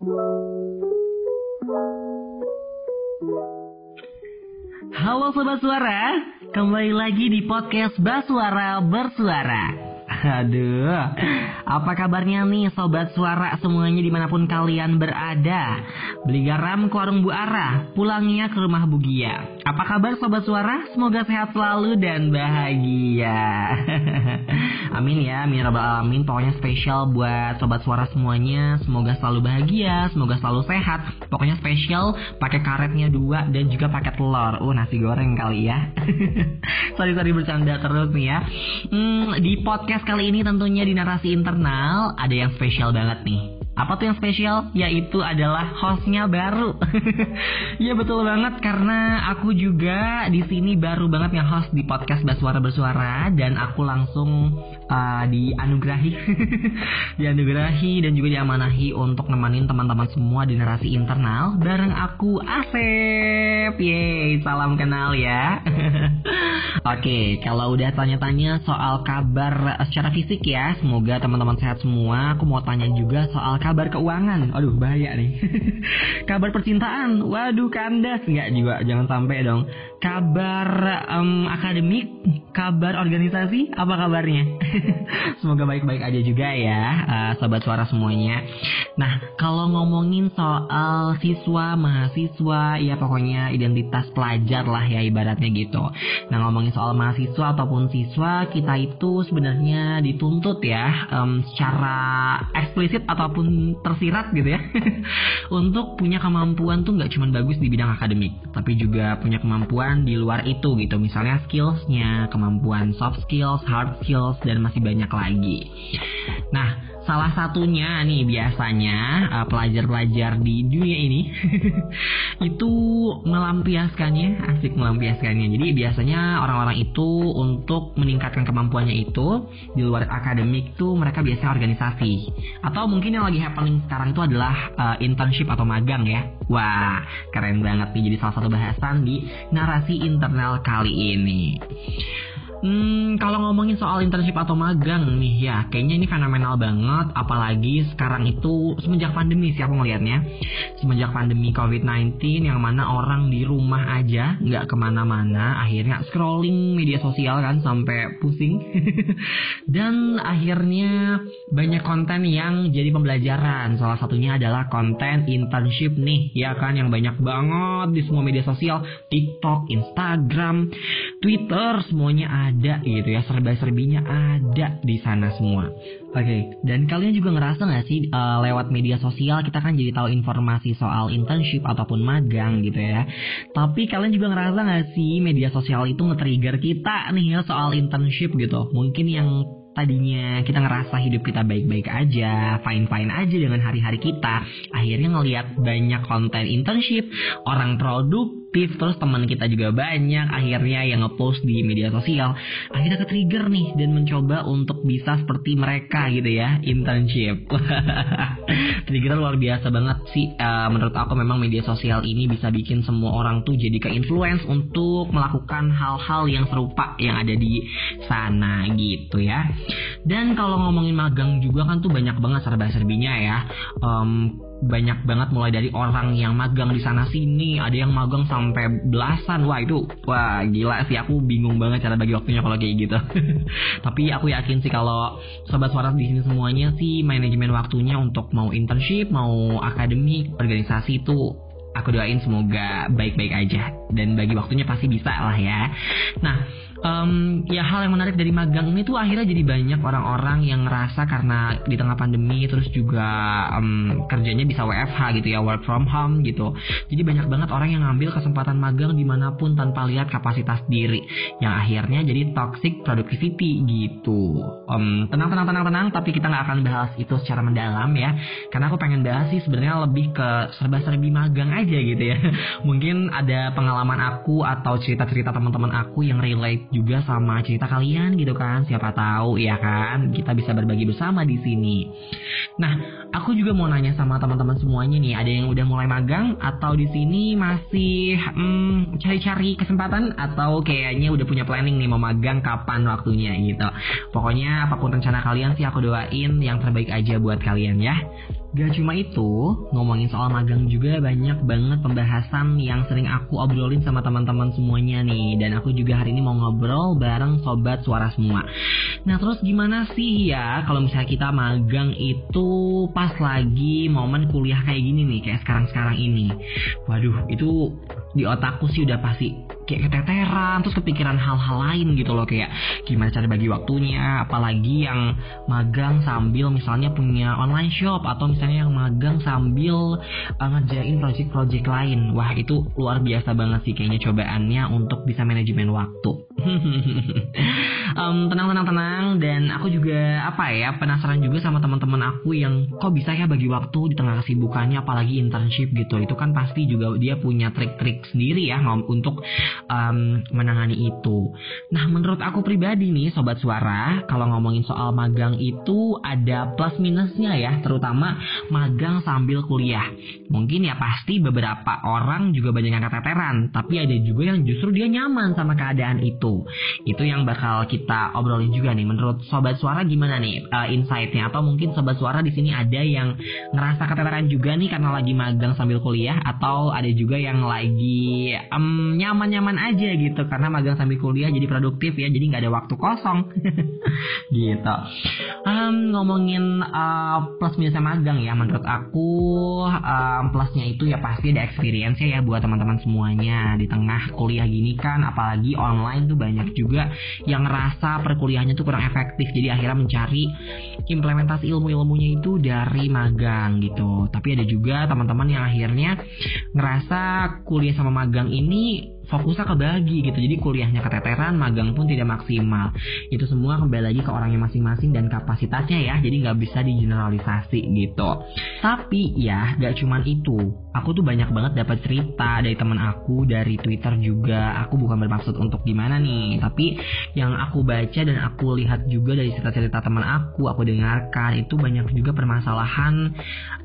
Halo Sobat Suara, kembali lagi di podcast Basuara Bersuara. Aduh, apa kabarnya nih sobat suara semuanya di mana pun kalian berada? Beli garam ke warung Bu Ara, pulangnya ke rumah Bu Gia. Apa kabar sobat suara? Semoga sehat selalu dan bahagia. amin ya, amin rabbal alamin. Pokoknya spesial buat sobat suara semuanya. Semoga selalu bahagia, semoga selalu sehat. Pokoknya spesial pakai karetnya dua dan juga pakai telur. Oh nasi goreng kali ya. sorry sorry bercanda terus nih ya. Hmm, di podcast kali ini tentunya di narasi internal ada yang spesial banget nih. Apa tuh yang spesial? Yaitu adalah hostnya baru. Iya betul banget karena aku juga di sini baru banget yang host di podcast Baswara Bersuara dan aku langsung uh, dianugerahi, dianugerahi dan juga diamanahi untuk nemenin teman-teman semua di narasi internal bareng aku Asep. Yeay, salam kenal ya. Oke, kalau udah tanya-tanya soal kabar secara fisik ya, semoga teman-teman sehat semua. Aku mau tanya juga soal kabar keuangan. Aduh, bahaya nih. kabar percintaan. Waduh, kandas. Enggak juga, jangan sampai dong. Kabar um, akademik, kabar organisasi, apa kabarnya? Semoga baik-baik aja juga ya, uh, sobat suara semuanya. Nah, kalau ngomongin soal siswa, mahasiswa, ya pokoknya identitas pelajar lah ya ibaratnya gitu. Nah, ngomongin soal mahasiswa ataupun siswa, kita itu sebenarnya dituntut ya um, secara eksplisit ataupun tersirat gitu ya untuk punya kemampuan tuh nggak cuma bagus di bidang akademik, tapi juga punya kemampuan di luar itu gitu. Misalnya skillsnya, kemampuan soft skills, hard skills, dan masih banyak lagi. Nah, salah satunya nih biasanya uh, pelajar-pelajar di dunia ini itu melampiaskannya, asik melampiaskannya. Jadi biasanya orang-orang itu untuk meningkatkan kemampuannya itu di luar akademik tuh mereka biasanya organisasi. Atau mungkin yang lagi happening sekarang itu adalah uh, internship atau magang ya. Wah, keren banget nih jadi salah satu bahasan di narasi internal kali ini. Hmm, kalau ngomongin soal internship atau magang nih ya, kayaknya ini fenomenal banget. Apalagi sekarang itu semenjak pandemi sih aku ngelihatnya. Semenjak pandemi COVID-19 yang mana orang di rumah aja, nggak ke mana-mana, akhirnya scrolling media sosial kan sampai pusing. Dan akhirnya banyak konten yang jadi pembelajaran. Salah satunya adalah konten internship nih, ya kan yang banyak banget di semua media sosial, TikTok, Instagram, Twitter, semuanya ada ada gitu ya serba-serbinya ada di sana semua. Oke, okay. dan kalian juga ngerasa nggak sih uh, lewat media sosial kita kan jadi tahu informasi soal internship ataupun magang gitu ya. Tapi kalian juga ngerasa nggak sih media sosial itu nge-trigger kita nih ya soal internship gitu. Mungkin yang tadinya kita ngerasa hidup kita baik-baik aja, fine-fine aja dengan hari-hari kita, akhirnya ngelihat banyak konten internship, orang produk aktif terus teman kita juga banyak akhirnya yang ngepost di media sosial akhirnya ke trigger nih dan mencoba untuk bisa seperti mereka gitu ya internship. Trigger luar biasa banget sih uh, menurut aku memang media sosial ini bisa bikin semua orang tuh jadi ke influence untuk melakukan hal-hal yang serupa yang ada di sana gitu ya. Dan kalau ngomongin magang juga kan tuh banyak banget serba-serbinya ya. Um, banyak banget mulai dari orang yang magang di sana sini ada yang magang sampai belasan. Wah itu wah gila sih. Aku bingung banget cara bagi waktunya kalau kayak gitu. Tapi aku yakin sih kalau sobat suara di sini semuanya sih manajemen waktunya untuk mau internship mau akademik organisasi itu aku doain semoga baik-baik aja dan bagi waktunya pasti bisa lah ya. Nah um, ya hal yang menarik dari magang ini tuh akhirnya jadi banyak orang-orang yang ngerasa karena di tengah pandemi terus juga um, kerjanya bisa WFH gitu ya work from home gitu. Jadi banyak banget orang yang ngambil kesempatan magang di mana pun tanpa lihat kapasitas diri. Yang akhirnya jadi toxic productivity gitu. Um, tenang tenang tenang tenang tapi kita nggak akan bahas itu secara mendalam ya. Karena aku pengen bahas sih sebenarnya lebih ke serba-serbi magang aja gitu ya. Mungkin ada pengalaman aku atau cerita-cerita teman-teman aku yang relate juga sama cerita kalian gitu kan. Siapa tahu ya kan? Kita bisa berbagi bersama di sini. Nah aku juga mau nanya sama teman-teman semuanya nih. Ada yang udah mulai magang atau di sini masih hmm, cari-cari kesempatan? Atau kayaknya udah punya planning nih mau magang kapan waktunya gitu. Pokoknya apa pun rencana kalian sih aku doain yang terbaik aja buat kalian ya Gak cuma itu, ngomongin soal magang juga banyak banget pembahasan yang sering aku obrolin sama teman-teman semuanya nih. Dan aku juga hari ini mau ngobrol bareng sobat suara semua. Nah terus gimana sih ya kalau misalnya kita magang itu pas lagi momen kuliah kayak gini nih, kayak sekarang-sekarang ini. Waduh, itu di otakku sih udah pasti kayak keteteran terus kepikiran hal-hal lain gitu loh kayak gimana cara bagi waktunya apalagi yang magang sambil misalnya punya online shop atau misalnya yang magang sambil uh, ngerjain project-project lain. Wah itu luar biasa banget sih kayaknya cobaannya untuk bisa manajemen waktu um, tenang tenang tenang dan aku juga apa ya penasaran juga sama teman-teman aku yang kok bisa ya bagi waktu di tengah kesibukannya apalagi internship gitu itu kan pasti juga dia punya trik-trik sendiri ya untuk um, menangani itu. Nah, menurut aku pribadi nih, sobat suara, kalau ngomongin soal magang itu ada plus minusnya ya, terutama magang sambil kuliah. Mungkin ya pasti beberapa orang juga banyak yang keteteran, tapi ada juga yang justru dia nyaman sama keadaan itu. Itu yang bakal kita obrolin juga nih. Menurut sobat suara gimana nih uh, insightnya? Atau mungkin sobat suara di sini ada yang ngerasa keteteran juga nih karena lagi magang sambil kuliah, atau ada juga yang lagi um, nyaman-nyaman aja gitu karena magang sambil kuliah jadi produktif ya, jadi nggak ada waktu kosong gitu. Um, ngomongin uh, plus minusnya magang ya, menurut aku um, plusnya itu ya pasti ada experience ya buat teman-teman semuanya di tengah kuliah gini kan, apalagi online tuh banyak juga yang ngerasa perkuliahannya tuh kurang efektif, jadi akhirnya mencari implementasi ilmu-ilmunya itu dari magang gitu. Tapi ada juga teman-teman yang akhirnya ngerasa kuliah sama magang ini fokusnya kebagi gitu. Jadi kuliahnya keteteran magang pun tidak maksimal. Itu semua kembali lagi ke orangnya masing-masing dan kapasitasnya ya. Jadi nggak bisa digeneralisasi gitu. Tapi ya gak cuman itu. Aku tuh banyak banget dapat cerita dari teman aku dari Twitter juga. Aku bukan bermaksud untuk gimana nih. Tapi yang aku baca dan aku lihat juga dari cerita-cerita teman aku aku dengarkan itu banyak juga permasalahan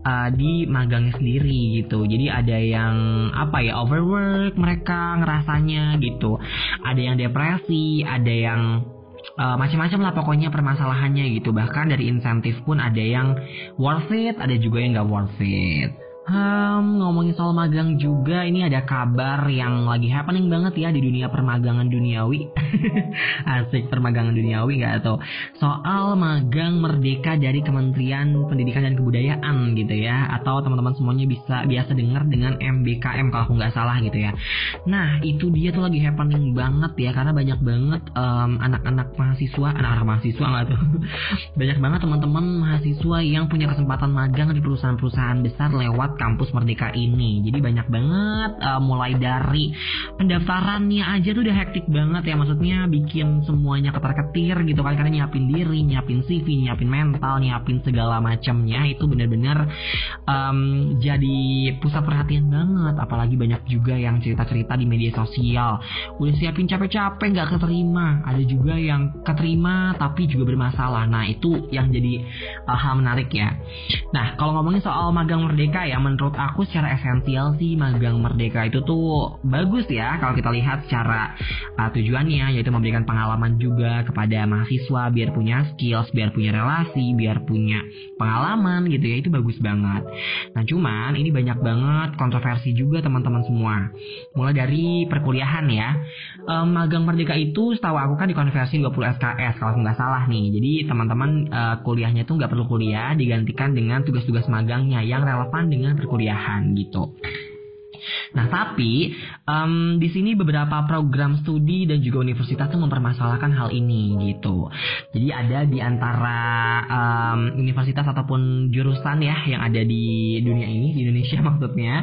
uh, di magangnya sendiri gitu. Jadi ada yang apa ya overwork mereka ngerasa rasanya gitu. Ada yang depresi ada yang uh, macam-macam lah pokoknya permasalahannya gitu. Bahkan dari insentif pun ada yang worth it ada juga yang nggak worth it Hmm, ngomongin soal magang juga, ini ada kabar yang lagi happening banget ya di dunia permagangan duniawi. Asik permagangan duniawi gak atau soal magang merdeka dari Kementerian Pendidikan dan Kebudayaan gitu ya, atau teman-teman semuanya bisa biasa dengar dengan MBKM kalau aku nggak salah gitu ya. Nah itu dia tuh lagi happening banget ya, karena banyak banget um, anak-anak mahasiswa, anak-anak mahasiswa nggak tuh, banyak banget teman-teman mahasiswa yang punya kesempatan magang di perusahaan-perusahaan besar lewat kampus Merdeka ini. Jadi banyak banget uh, mulai dari pendaftarannya aja tuh udah hektik banget ya. Maksudnya bikin semuanya ketar-ketir gitu kan. Karena nyiapin diri, nyiapin CV, nyiapin mental, nyiapin segala macamnya itu benar-benar um, jadi pusat perhatian banget. Apalagi banyak juga yang cerita-cerita di media sosial. Udah siapin capek-capek nggak keterima. Ada juga yang keterima tapi juga bermasalah. Nah itu yang jadi uh, hal menarik ya. Nah kalau ngomongin soal magang merdeka ya menurut aku secara esensial sih magang merdeka itu tuh bagus ya kalau kita lihat secara uh, tujuannya yaitu memberikan pengalaman juga kepada mahasiswa biar punya skills, biar punya relasi, biar punya pengalaman gitu ya itu bagus banget. Nah cuman ini banyak banget kontroversi juga teman-teman semua. Mulai dari perkuliahan ya. Um, magang merdeka itu setahu aku kan dikonversi 20 SKS kalau nggak salah nih. Jadi teman-teman uh, kuliahnya tuh nggak perlu kuliah digantikan dengan tugas-tugas magangnya yang relevan dengan perkuliahan gitu. Nah, tapi um, di sini beberapa program studi dan juga universitas tuh mempermasalahkan hal ini gitu. Jadi ada di antara um, universitas ataupun jurusan ya yang ada di dunia ini di Indonesia maksudnya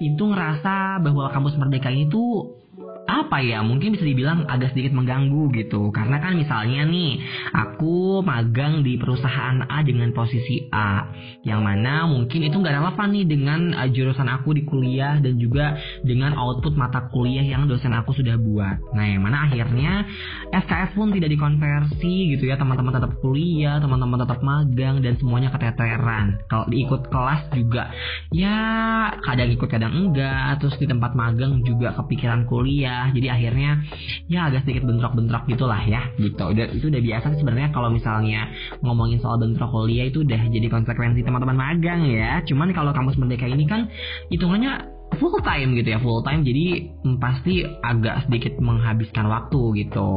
itu ngerasa bahwa kampus merdeka ini tuh apa ya mungkin bisa dibilang agak sedikit mengganggu gitu. Karena kan misalnya nih aku magang di perusahaan A dengan posisi A yang mana mungkin itu nggak relevan nih dengan uh, jurusan aku di kuliah dan juga dengan output mata kuliah yang dosen aku sudah buat. Nah yang mana akhirnya SKS pun tidak dikonversi gitu ya. Teman-teman tetap kuliah teman-teman tetap magang dan semuanya keteteran. Kalau diikut kelas juga ya kadang ikut kadang enggak. Terus di tempat magang juga kepikiran kuliah kuliah jadi akhirnya ya agak sedikit bentrok-bentrok gitulah ya gitu. Udah itu udah biasa sih sebenarnya kalau misalnya ngomongin soal bentrok kuliah itu udah jadi konsekuensi teman-teman magang ya. Cuman kalau kampus merdeka ini kan hitungannya full time gitu ya full time. Jadi hmm, pasti agak sedikit menghabiskan waktu gitu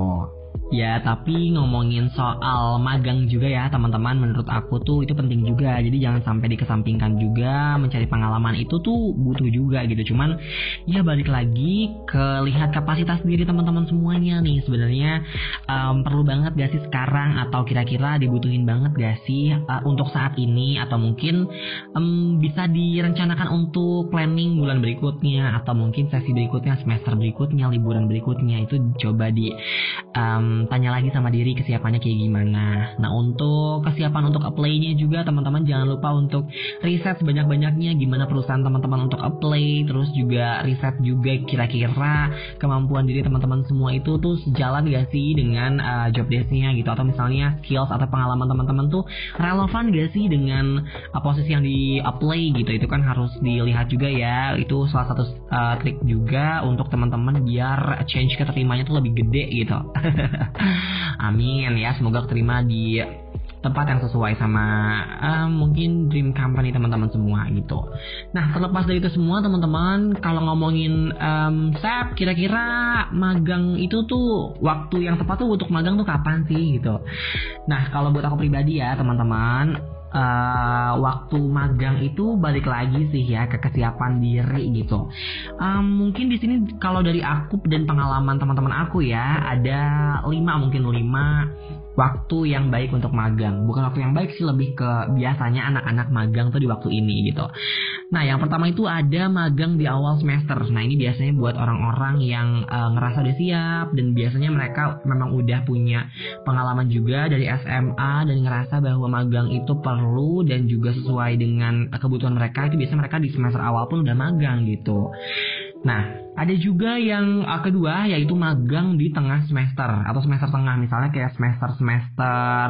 Ya, tapi ngomongin soal magang juga ya, teman-teman. Menurut aku tuh itu penting juga. Jadi jangan sampai dikesampingkan juga. Mencari pengalaman itu tuh butuh juga gitu. Cuman ya balik lagi ke lihat kapasitas diri teman-teman semuanya nih. Sebenarnya um, perlu banget gak sih sekarang atau kira-kira dibutuhin banget gak sih uh, untuk saat ini atau mungkin um, bisa direncanakan untuk planning bulan berikutnya atau mungkin sesi berikutnya, semester berikutnya, liburan berikutnya itu coba di um, tanya lagi sama diri kesiapannya kayak gimana. Nah untuk kesiapan untuk apply-nya juga teman-teman jangan lupa untuk riset sebanyak-banyaknya gimana perusahaan teman-teman untuk apply, terus juga riset juga kira-kira kemampuan diri teman-teman semua itu tuh sejalan gak sih dengan uh, job desk-nya gitu atau misalnya skills atau pengalaman teman-teman tuh relevan gak sih dengan uh, posisi yang di apply gitu. Itu kan harus dilihat juga ya. Itu salah satu uh, trik juga untuk teman-teman biar change keterimanya tuh lebih gede gitu. Amin ya, semoga terima di tempat yang sesuai sama uh, mungkin dream company teman-teman semua gitu. Nah terlepas dari itu semua teman-teman kalau ngomongin um, SAP kira-kira magang itu tuh waktu yang tepat tuh untuk magang tuh kapan sih gitu. Nah kalau buat aku pribadi ya teman-teman uh, waktu magang itu balik lagi sih ya ke kesiapan diri gitu. Um, mungkin di sini kalau dari aku dan pengalaman teman-teman aku ya ada lima mungkin lima waktu yang baik untuk magang. Bukan waktu yang baik sih lebih ke biasanya anak-anak magang tuh di waktu ini gitu. Nah, yang pertama itu ada magang di awal semester. Nah, ini biasanya buat orang-orang yang uh, ngerasa udah siap dan biasanya mereka memang udah punya pengalaman juga dari SMA dan ngerasa bahwa magang itu perlu dan juga sesuai dengan kebutuhan mereka. Itu biasanya mereka di semester awal pun udah magang gitu. Nah, ada juga yang uh, kedua yaitu magang di tengah semester atau semester tengah. Misalnya kayak semester semester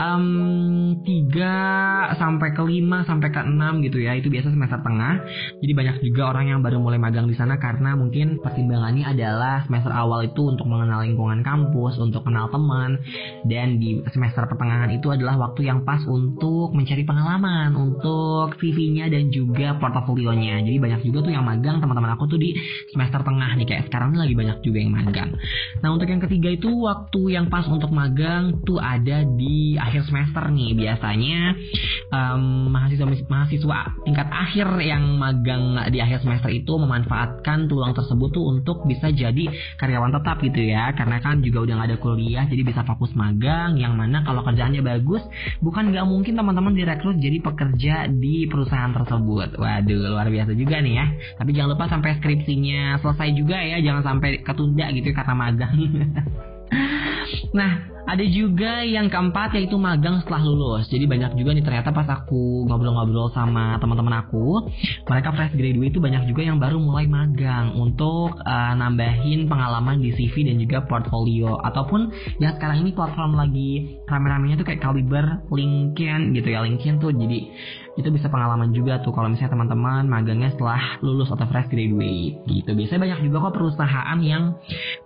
um, 3 sampai ke 5 sampai ke 6 gitu ya. Itu biasa semester tengah. Jadi banyak juga orang yang baru mulai magang di sana karena mungkin pertimbangannya adalah semester awal itu untuk mengenal lingkungan kampus, untuk kenal teman dan di semester pertengahan itu adalah waktu yang pas untuk mencari pengalaman, untuk CV-nya dan juga portofolionya. Jadi banyak juga tuh yang magang teman-teman aku tuh di semester tengah nih kayak sekarang lagi banyak juga yang magang. Nah, untuk yang ketiga itu waktu yang pas untuk magang tuh ada di semester nih. Biasanya um, mahasiswa mahasiswa tingkat akhir yang magang di akhir semester itu memanfaatkan peluang tersebut tuh untuk bisa jadi karyawan tetap gitu ya. Karena kan juga udah gak ada kuliah jadi bisa fokus magang. Yang mana kalau kerjaannya bagus bukan nggak mungkin teman-teman direkrut jadi pekerja di perusahaan tersebut. Waduh luar biasa juga nih ya. Tapi jangan lupa sampai skripsinya selesai juga ya. Jangan sampai ketunda gitu ya kata magang nah ada juga yang keempat yaitu magang setelah lulus. Jadi banyak juga nih ternyata pas aku ngobrol-ngobrol sama teman-teman aku, mereka fresh graduate itu banyak juga yang baru mulai magang untuk uh, nambahin pengalaman di CV dan juga portfolio ataupun yang sekarang ini platform lagi rame-ramenya tuh kayak Kaliber, LinkedIn gitu ya. LinkedIn tuh jadi itu bisa pengalaman juga tuh kalau misalnya teman-teman magangnya setelah lulus atau fresh graduate gitu. Biasanya banyak juga kok perusahaan yang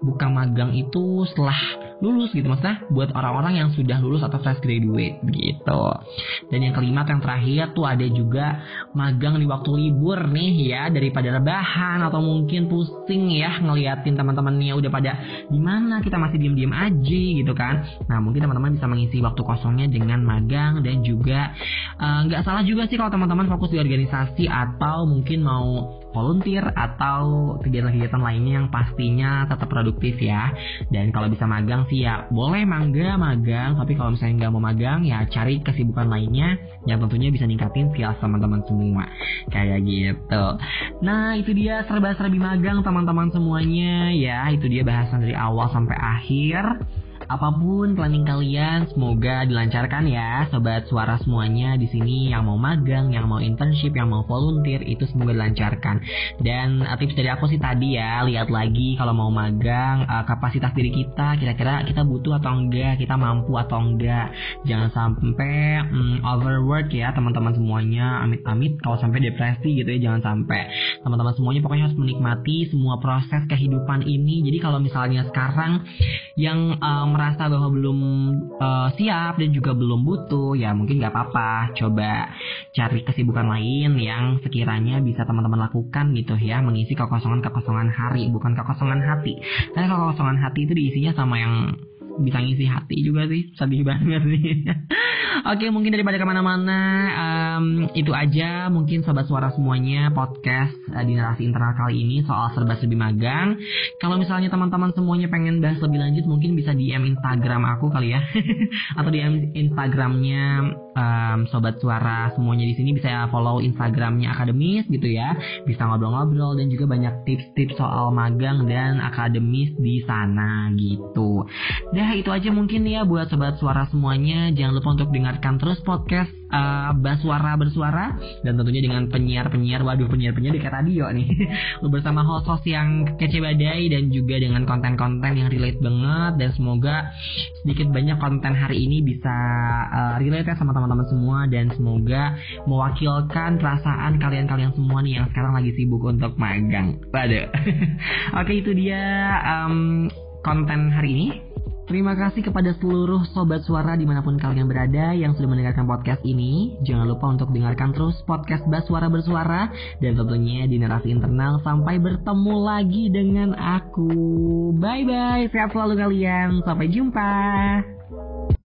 buka magang itu setelah lulus gitu maksudnya buat orang-orang yang sudah lulus atau fresh graduate gitu. Dan yang kelima yang terakhir tuh ada juga magang di waktu libur nih ya daripada rebahan atau mungkin pusing ya ngeliatin teman-temannya udah pada di mana kita masih diem-diem aja gitu kan. Nah mungkin teman-teman bisa mengisi waktu kosongnya dengan magang dan juga eh, nggak uh, salah juga sih kalau teman-teman fokus di organisasi atau mungkin mau volunteer atau kegiatan-kegiatan lainnya yang pastinya tetap produktif ya. Dan kalau bisa magang sih ya boleh mangga magang, tapi kalau misalnya nggak mau magang ya cari kesibukan lainnya yang tentunya bisa ningkatin skill teman-teman semua. Kayak gitu. Nah itu dia serba-serbi magang teman-teman semuanya ya. Itu dia bahasan dari awal sampai akhir apa pun planning kalian semoga dilancarkan ya sobat suara semuanya di sini yang mau magang, yang mau internship, yang mau volunteer itu semoga dilancarkan. Dan uh, tips dari aku sih tadi ya, lihat lagi kalau mau magang uh, kapasitas diri kita kira-kira kita butuh atau enggak, kita mampu atau enggak. Jangan sampai um, overwork ya teman-teman semuanya. Amit-amit kalau sampai depresi gitu ya jangan sampai. Teman-teman semuanya pokoknya harus menikmati semua proses kehidupan ini. Jadi kalau misalnya sekarang yang uh, merasa bahwa belum uh, siap dan juga belum butuh ya mungkin nggak apa-apa. Coba cari kesibukan lain yang sekiranya bisa teman-teman lakukan gitu ya mengisi kekosongan-kekosongan hari bukan kekosongan hati. Karena kekosongan hati itu diisinya sama yang bisa ngisi hati juga sih sedih banget sih. Oke mungkin daripada ke mana-mana um, itu aja. Mungkin sobat suara semuanya podcast uh, di narasi internal kali ini soal serba serbi magang. Kalau misalnya teman-teman semuanya pengen bahas lebih lanjut mungkin bisa DM Instagram aku kali ya. Atau DM Instagramnya um, sobat suara semuanya di sini. Bisa follow Instagramnya akademis gitu ya. Bisa ngobrol-ngobrol dan juga banyak tips-tips soal magang dan akademis di sana gitu. Dah itu aja mungkin ya buat sobat suara semuanya jangan lupa untuk dengarkan terus podcast uh, Baswara Bersuara dan tentunya dengan penyiar-penyiar waduh penyiar-penyiar di radio nih bersama host-host yang kece badai dan juga dengan konten-konten yang relate banget dan semoga sedikit banyak konten hari ini bisa uh, relate ya sama teman-teman semua dan semoga mewakilkan perasaan kalian-kalian semua nih yang sekarang lagi sibuk untuk magang. Waduh. Oke itu dia um, konten hari ini. Terima kasih kepada seluruh sobat suara di mana pun kalian berada yang sudah mendengarkan podcast ini. Jangan lupa untuk dengarkan terus podcast Bas Suara Bersuara dan tentunya di narasi internal sampai bertemu lagi dengan aku. Bye bye, sehat selalu kalian. Sampai jumpa.